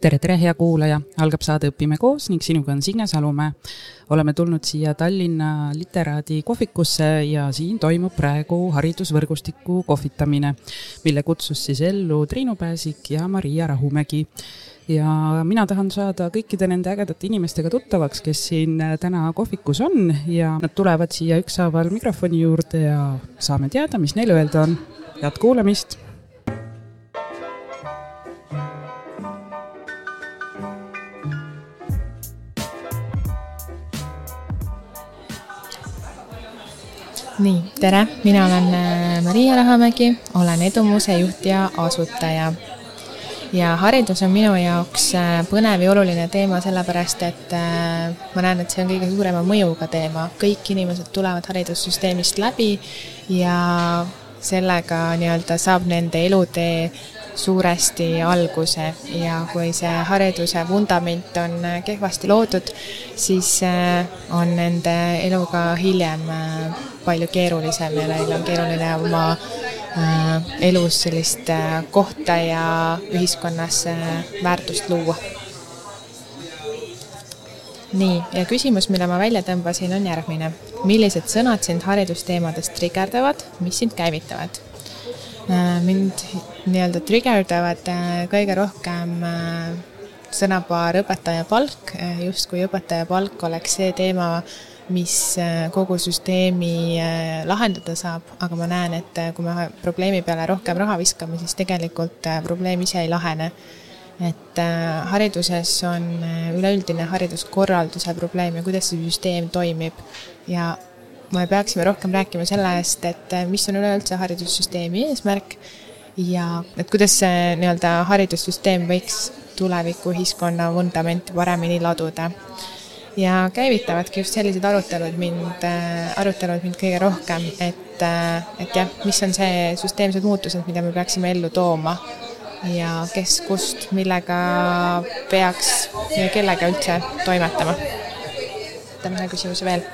tere, tere, hea kuulaja, algab saade Õpime koos ning sinuga on Signe Salumäe. oleme tulnud siia Tallinna Literaadi kohvikusse ja siin toimub praegu haridusvõrgustiku kohvitamine, mille kutsus siis ellu Triinu Pääsik ja Maria Rahumägi. ja mina tahan saada kõikide nende ägedate inimestega tuttavaks, kes siin täna kohvikus on ja nad tulevad siia ükshaaval mikrofoni juurde ja saame teada, mis neil öelda on. head kuulamist nii, tere, mina olen äh, Maria Rahamägi, olen Edumuse juht ja asutaja. ja haridus on minu jaoks äh, põnev ja oluline teema, sellepärast et äh, ma näen, et see on kõige suurema mõjuga teema. kõik inimesed tulevad haridussüsteemist läbi ja sellega nii-öelda saab nende elutee suuresti alguse ja kui see hariduse vundament on kehvasti loodud, siis on nende elu ka hiljem palju keerulisem ja neil on keeruline oma äh, elus sellist äh, kohta ja ühiskonnas äh, väärtust luua. nii, ja küsimus, mille ma välja tõmbasin, on järgmine. millised sõnad sind haridusteemadest trigerdavad, mis sind käivitavad? Mind nii-öelda trigerdavad kõige rohkem sõnapaar õpetaja palk, justkui õpetaja palk oleks see teema, mis äh, kogu süsteemi äh, lahendada saab, aga ma näen, et äh, kui me probleemi peale rohkem raha viskame, siis tegelikult probleem ise ei lahene. et hariduses on üleüldine hariduskorralduse probleem ja kuidas see süsteem toimib. Ja me peaksime rohkem rääkima sellest, et mis on üleüldse haridussüsteemi eesmärk ja et kuidas see nii-öelda haridussüsteem võiks tuleviku ühiskonna vundamenti paremini laduda ja käivitavadki just sellised arutelud mind, äh, arutelud mind kõige rohkem, et, äh, et jah, mis on see süsteemsed muutused, mida me peaksime ellu tooma ja kes, kust, millega peaks ja kellega üldse toimetama. võtame ühe küsimuse veel.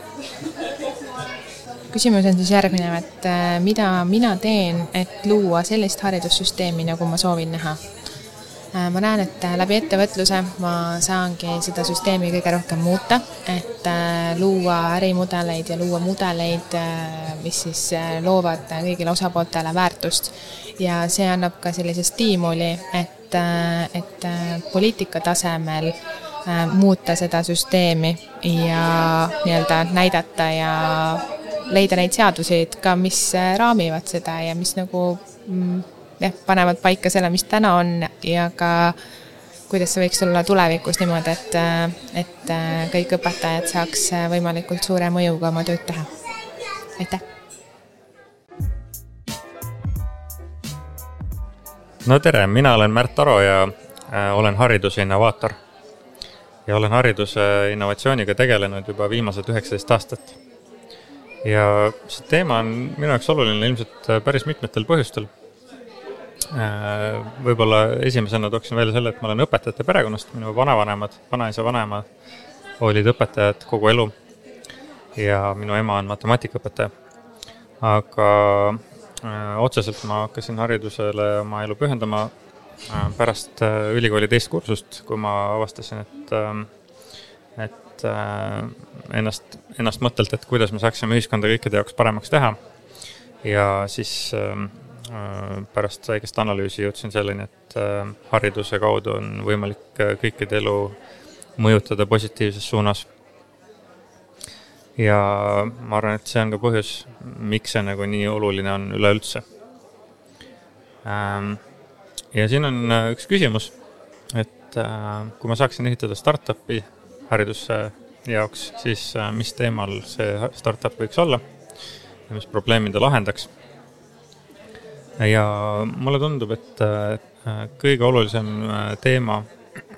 Küsimus on siis järgmine, et äh, mida mina teen, et luua sellist haridussüsteemi, nagu ma soovin näha Äh, ma näen, et äh, läbi ettevõtluse ma saangi seda süsteemi kõige rohkem muuta, et luua ärimudeleid ja luua mudeleid, mis siis loovad kõigile osapooltele väärtust. ja see annab ka sellise stiimuli, et, et poliitika tasemel muuta seda süsteemi ja nii-öelda näidata ja leida neid seaduseid ka, mis raamivad seda ja mis nagu mm, jah, panevad paika selle, mis täna on ja ka kuidas see võiks olla tulevikus niimoodi, et, et kõik õpetajad saaks võimalikult suure mõjuga oma tööd teha. aitäh! no tere, mina olen Märt Aro ja äh, olen hariduse innovaator. ja olen hariduse innovatsiooniga tegelenud juba viimased üheksateist aastat. Ja see teema on minu jaoks oluline ilmselt päris mitmetel põhjustel. Äh, võib-olla esimesena tooksin välja selle, et ma olen õpetajate perekonnast, minu vanavanemad, vanaisa, vanaema olid õpetajad kogu elu. Ja minu ema on matemaatikaõpetaja. aga äh, otseselt ma hakkasin haridusele oma elu pühendama äh, pärast äh, ülikooli teist kursust, kui ma avastasin, et äh,, et äh, ennast, ennast mõttelt, et kuidas me saaksime ühiskonda kõikide jaoks paremaks teha. ja siis äh, Äh, pärast väikest analüüsi jõudsin selleni, et äh, hariduse kaudu on võimalik kõikide elu mõjutada positiivses suunas. ja ma arvan, et see on ka põhjus, miks see nagu nii oluline on üleüldse. Ähm, ja siin on üks küsimus, et kui ma saaksin ehitada startup'i hariduse jaoks, siis mis teemal see startup võiks olla ja mis probleemi ta lahendaks ja mulle tundub, et äh, kõige olulisem äh, teema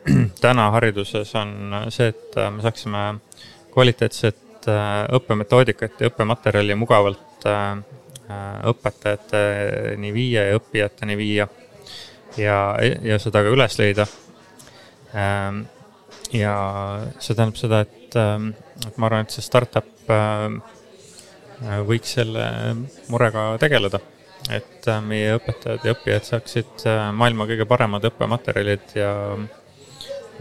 täna hariduses on see, et äh, me saaksime kvaliteetset õppemetoodikat ja õppematerjali mugavalt õpetajateni viia ja õppijateni viia ja, ja seda ka üles leida. Ähm, ja see tähendab seda, et, et ma arvan, et see startup võiks selle murega tegeleda et äh, meie õpetajad ja õppijad saaksid äh, maailma kõige paremad õppematerjalid ja,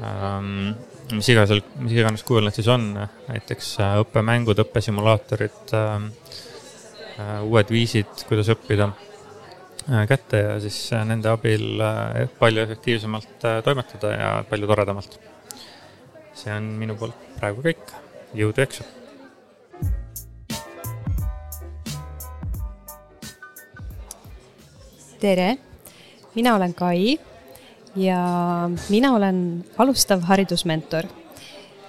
ähm, mis iganes, mis iganes kujul need siis on, näiteks äh, õppemängud, õppesimulaatorid, ähm, äh, uued viisid, kuidas õppida äh, kätte ja siis nende abil palju efektiivsemalt toimetada ja palju toredamalt. See on minu poolt praegu kõik, jõudu ja eksu! tere, mina olen Kai ja mina olen alustav haridusmentor.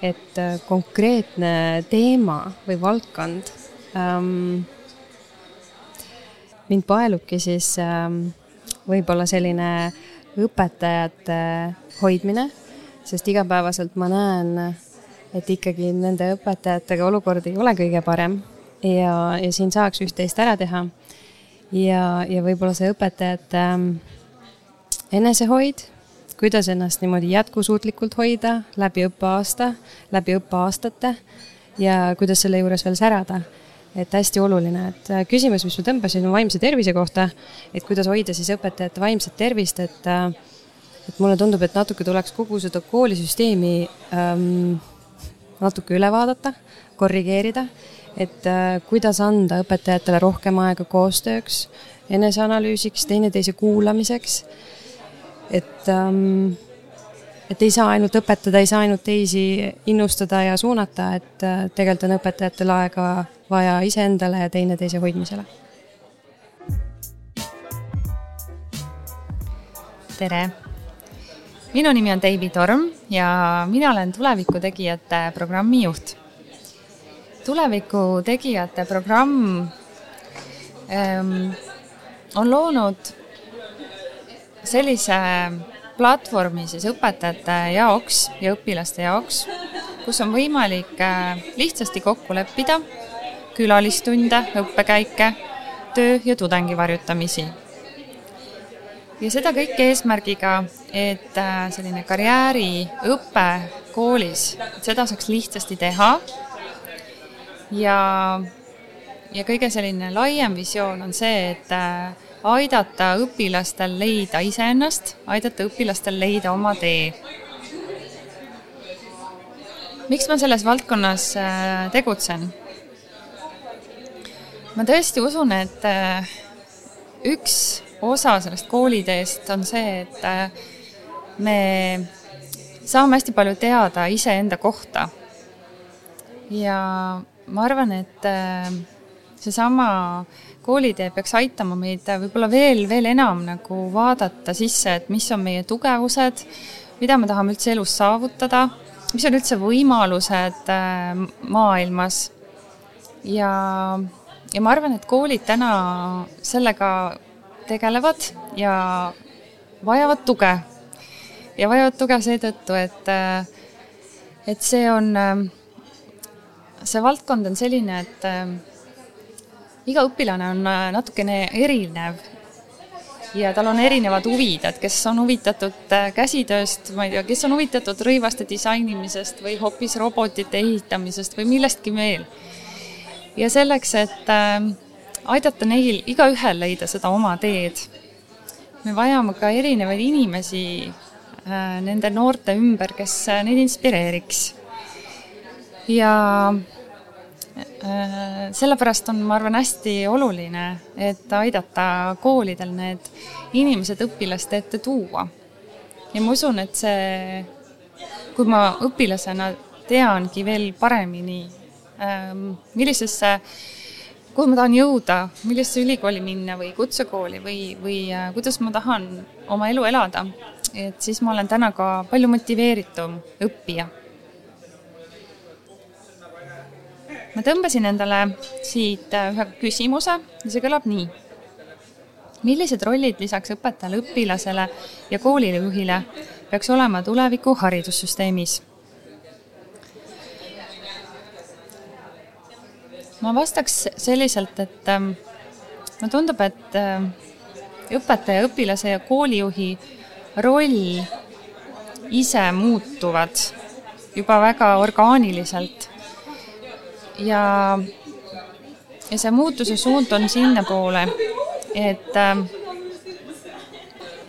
et äh, konkreetne teema või valdkond ähm, mind paelubki siis ähm, võib-olla selline õpetajate hoidmine, sest igapäevaselt ma näen, et ikkagi nende õpetajatega olukord ei ole kõige parem ja, ja siin saaks üht-teist ära teha. ja, ja võib-olla see õpetajate ähm, enesehoid kuidas ennast niimoodi jätkusuutlikult hoida läbi õppeaasta, läbi õppeaastate ja kuidas selle juures veel särada. et hästi oluline, et äh, küsimus, mis ma tõmbasin vaimse tervise kohta, et kuidas hoida siis õpetajate vaimset tervist, et äh, et mulle tundub, et natuke tuleks kogu seda koolisüsteemi ähm, natuke üle vaadata, korrigeerida, et äh, kuidas anda õpetajatele rohkem aega koostööks, eneseanalüüsiks, teineteise kuulamiseks et ähm, et ei saa ainult õpetada, ei saa ainult teisi innustada ja suunata, et äh, tegelikult on õpetajatel aega vaja iseendale ja teineteise hoidmisele. tere, minu nimi on Deivi Torm ja mina olen Tuleviku tegijate programmi juht. tuleviku tegijate programm ähm, on loonud sellise platvormi siis õpetajate jaoks ja õpilaste jaoks, kus on võimalik äh, lihtsasti kokku leppida külalistunde, õppekäike, töö ja tudengi varjutamisi. Ja seda kõike eesmärgiga, et äh, selline karjääriõpe koolis, et seda saaks lihtsasti teha ja, ja kõige selline laiem visioon on see, et äh, aidata õpilastel leida iseennast, aidata õpilastel leida oma tee. miks ma selles valdkonnas äh, tegutsen? ma tõesti usun, et üks osa sellest kooliteest on see, et äh, me saame hästi palju teada iseenda kohta. ja ma arvan, et seesama äh, koolitee peaks aitama meid võib-olla veel, veel enam nagu vaadata sisse, et mis on meie tugevused, mida me tahame üldse elus saavutada, mis on üldse võimalused äh, maailmas. ja, ja ma arvan, et koolid täna sellega tegelevad ja vajavad tuge. ja vajavad tuge seetõttu, et, äh, et see on, äh, see valdkond on selline, et iga õpilane on äh, natukene erinev ja tal on erinevad huvid, et kes on huvitatud äh, käsitööst, ma ei tea, kes on huvitatud rõivaste disainimisest või hoopis robotite ehitamisest või millestki veel. ja selleks, et äh, aidata neil igaühel leida seda oma teed, me vajame ka erinevaid inimesi nende noorte ümber, kes neid inspireeriks. ja Äh, sellepärast on, ma arvan, hästi oluline, et aidata koolidel need inimesed õpilaste ette tuua. ja ma usun, et see, kui ma õpilasena teangi veel paremini, ähm, millisesse, kuhu ma tahan jõuda, millisesse ülikooli minna või kutsekooli või, või äh, kuidas ma tahan oma elu elada, et siis ma olen täna ka palju motiveeritum õppija ma tõmbasin endale siit äh, ühe küsimuse ja see kõlab nii. millised rollid lisaks õpetajale, õpilasele ja koolijuhile peaks olema tuleviku haridussüsteemis? Ma vastaks selliselt, et ähm, mulle tundub, et äh, õpetaja, õpilase ja koolijuhi roll ise muutuvad juba väga orgaaniliselt. Ja, ja see muutuse suund on sinnapoole, et,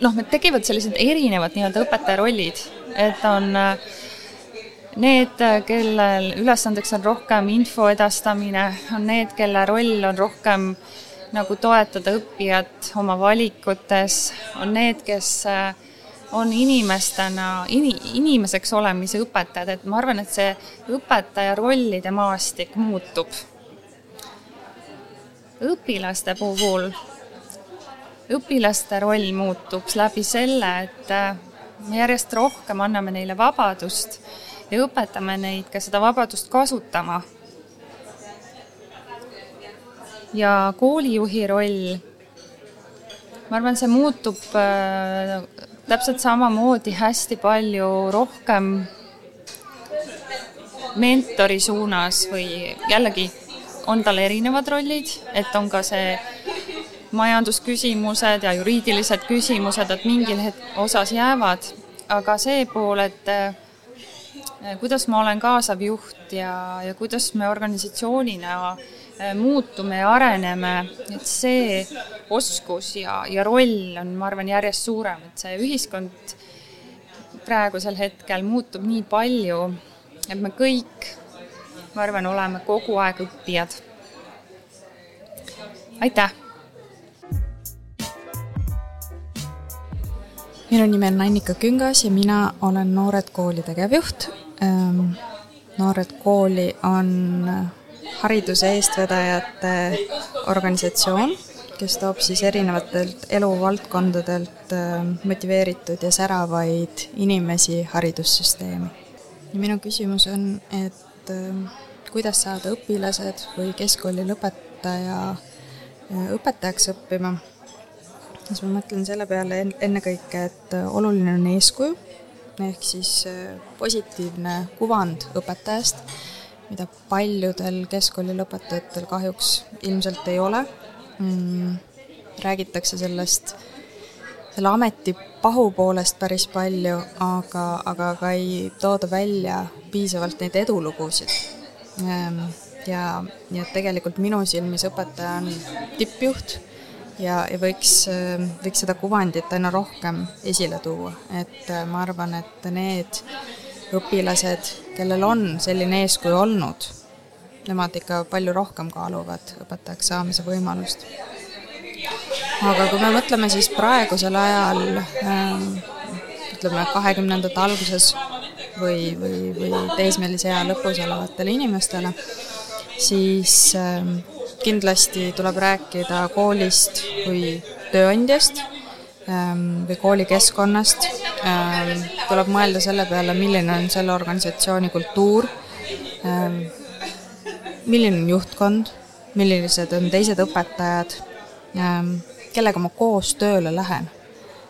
noh, meil tekivad sellised erinevad nii-öelda õpetaja rollid, et on äh, need, kellel ülesandeks on rohkem info edastamine, on need, kelle roll on rohkem nagu toetada õppijat oma valikutes, on need, kes äh, on inimestena, ini-, inimeseks olemise õpetajad, et ma arvan, et see õpetaja rollide maastik muutub. õpilaste puhul, õpilaste roll muutub läbi selle, et äh, me järjest rohkem anname neile vabadust ja õpetame neid ka seda vabadust kasutama. ja koolijuhi roll, ma arvan, see muutub äh, täpselt samamoodi hästi palju rohkem mentori suunas või jällegi on tal erinevad rollid, et on ka see majandusküsimused ja juriidilised küsimused, et mingil osas jäävad, aga see pool, et eh, kuidas ma olen kaasav juht ja, ja kuidas me organisatsioonina eh, muutume ja areneme, et see oskus ja, ja roll on, ma arvan, järjest suurem, et see ühiskond praegusel hetkel muutub nii palju, et me kõik, ma arvan, oleme kogu aeg õppijad. aitäh! minu nimi on Annika Küngas ja mina olen Noored Kooli tegevjuht. Ehm, noored Kooli on hariduse eestvedajate organisatsioon kes toob siis erinevatelt eluvaldkondadelt äh, motiveeritud ja säravaid inimesi haridussüsteemi. ja minu küsimus on, et äh, kuidas saada õpilased või keskkooli lõpetaja äh, õpetajaks õppima, siis ma mõtlen selle peale ennekõike, et oluline on eeskuju, ehk siis positiivne kuvand õpetajast, mida paljudel keskkooli lõpetajatel kahjuks ilmselt ei ole mm, räägitakse sellest, selle ameti pahupoolest päris palju, aga, aga ka ei tooda välja piisavalt neid edulugusid. Ehm, ja, ja tegelikult minu silmis õpetaja on tippjuht ja, ja võiks, võiks seda kuvandit aina rohkem esile tuua, et äh, ma arvan, et need õpilased, kellel on selline eeskuju olnud nemad ikka palju rohkem kaaluvad õpetajaks saamise võimalust. aga kui me mõtleme siis praegusel ajal äh, ütleme, kahekümnendate alguses või, või, või teismelise ea lõpus olevatele inimestele, siis äh, kindlasti tuleb rääkida koolist kui tööandjast ähm, või koolikeskkonnast, ähm, tuleb mõelda selle peale, milline on selle organisatsiooni kultuur, ähm, milline on juhtkond, millised on teised õpetajad, kellega ma koos tööle lähen.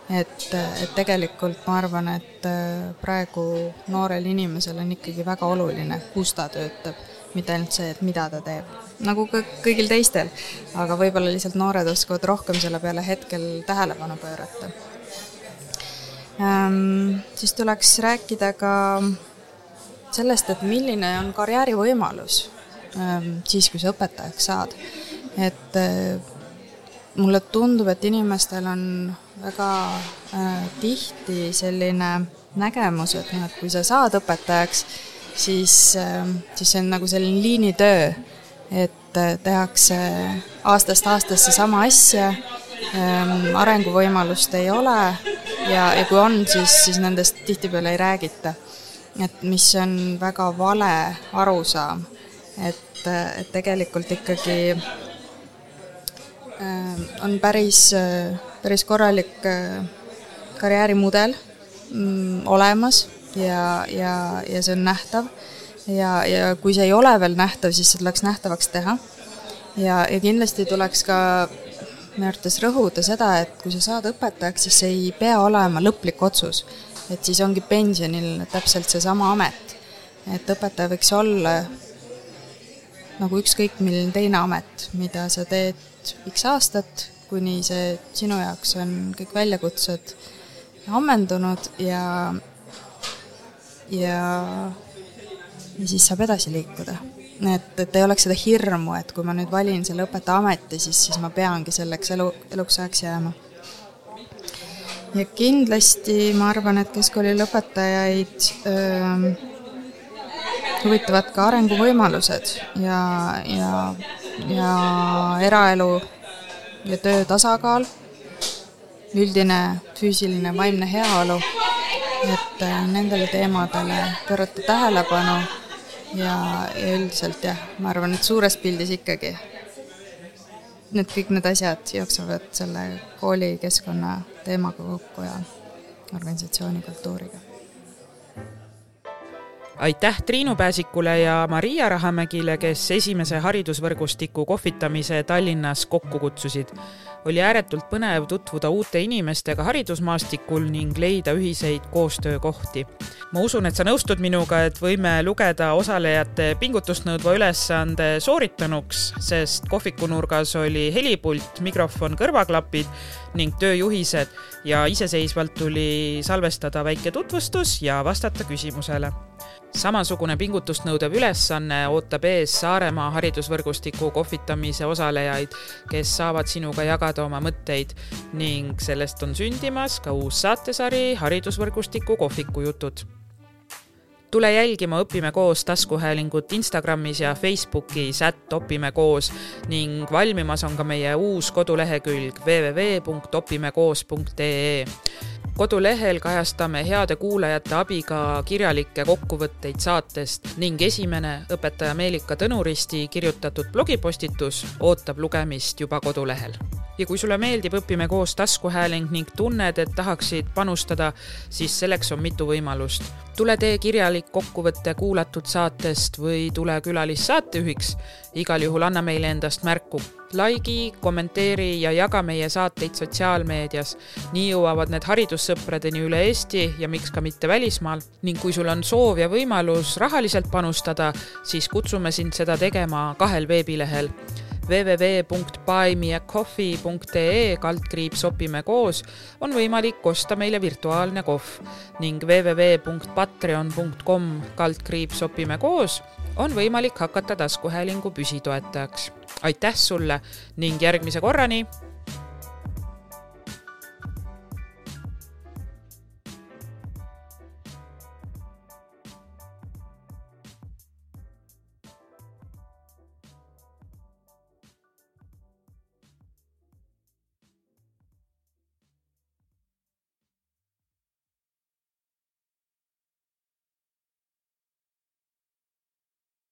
et, et tegelikult ma arvan, et äh, praegu noorel inimesel on ikkagi väga oluline, kus ta töötab, mitte ainult see, et mida ta teeb, nagu ka kõigil teistel. aga võib-olla lihtsalt noored oskavad rohkem selle peale hetkel tähelepanu pöörata. Ähm, siis tuleks rääkida ka sellest, et milline on karjäärivõimalus Ähm, siis, kui sa õpetajaks saad. et äh, mulle tundub, et inimestel on väga äh, tihti selline nägemus, et noh, et kui sa saad õpetajaks, siis, ähm, siis see on nagu selline liinitöö, et äh, tehakse aastast aastasse sama asja, ähm, arenguvõimalust ei ole ja, ja kui on, siis, siis nendest tihtipeale ei räägita. et mis on väga vale arusaam et, et tegelikult ikkagi äh, on päris, päris korralik äh, karjäärimudel mm, olemas ja, ja, ja see on nähtav. ja, ja kui see ei ole veel nähtav, siis see tuleks nähtavaks teha. ja, ja kindlasti tuleks ka minu arvates rõhuda seda, et kui sa saad õpetajaks, siis see ei pea olema lõplik otsus. et siis ongi pensionil täpselt seesama amet. et õpetaja võiks olla nagu ükskõik milline teine amet, mida sa teed X aastat, kuni see sinu jaoks on kõik väljakutsed ammendunud ja, ja, ja siis saab edasi liikuda. et, et ei oleks seda hirmu, et kui ma nüüd valin selle õpetaja ameti, siis, siis ma peangi selleks elu, eluks ajaks jääma. ja kindlasti ma arvan, et keskkooli lõpetajaid öö, huvitavad ka arenguvõimalused ja, ja, ja eraelu ja töö tasakaal, üldine füüsiline vaimne heaolu, et äh, nendele teemadele pöörata tähelepanu ja, ja üldiselt jah, ma arvan, et suures pildis ikkagi need kõik need asjad jooksevad selle koolikeskkonna teemaga kokku ja organisatsiooni kultuuriga aitäh Triinu Pääsikule ja Maria Rahamägile, kes esimese haridusvõrgustiku kohvitamise Tallinnas kokku kutsusid. oli ääretult põnev tutvuda uute inimestega haridusmaastikul ning leida ühiseid koostöökohti. ma usun, et sa nõustud minuga, et võime lugeda osalejate pingutust nõudva ülesande sooritanuks, sest kohvikunurgas oli helipult, mikrofon, kõrvaklapid ning tööjuhised ja iseseisvalt tuli salvestada väike tutvustus ja vastata küsimusele samasugune pingutust nõudev ülesanne ootab ees Saaremaa haridusvõrgustiku kohvitamise osalejaid, kes saavad sinuga jagada oma mõtteid. Ning sellest on sündimas ka uus saatesari Haridusvõrgustiku kohvikujutud. tule jälgima Õpime koos taskuhäälingut Instagramis ja Facebookis, ätt Opime koos. Ning valmimas on ka meie uus kodulehekülg www.opimekoos.ee kodulehel kajastame heade kuulajate abiga kirjalikke kokkuvõtteid saatest ning esimene õpetaja Meelika Tõnuristi kirjutatud blogipostitus ootab lugemist juba kodulehel. Ja kui sulle meeldib Õpime koos taskuhääling ning tunned, et tahaksid panustada, siis selleks on mitu võimalust. tule tee kirjalik kokkuvõte kuulatud saatest või tule külalissaatejuhiks. igal juhul anna meile endast märku likei, kommenteeri ja jaga meie saateid sotsiaalmeedias. nii jõuavad need haridussõpradeni üle Eesti ja miks ka mitte välismaal. ning kui sul on soov ja võimalus rahaliselt panustada, siis kutsume sind seda tegema kahel veebilehel www.buymeacoffee.ee kaldkriips opime koos on võimalik osta meile virtuaalne kohv ning www.patreon.com kaldkriips opime koos on võimalik hakata taskuhäälingu püsitoetajaks. aitäh sulle ning järgmise korrani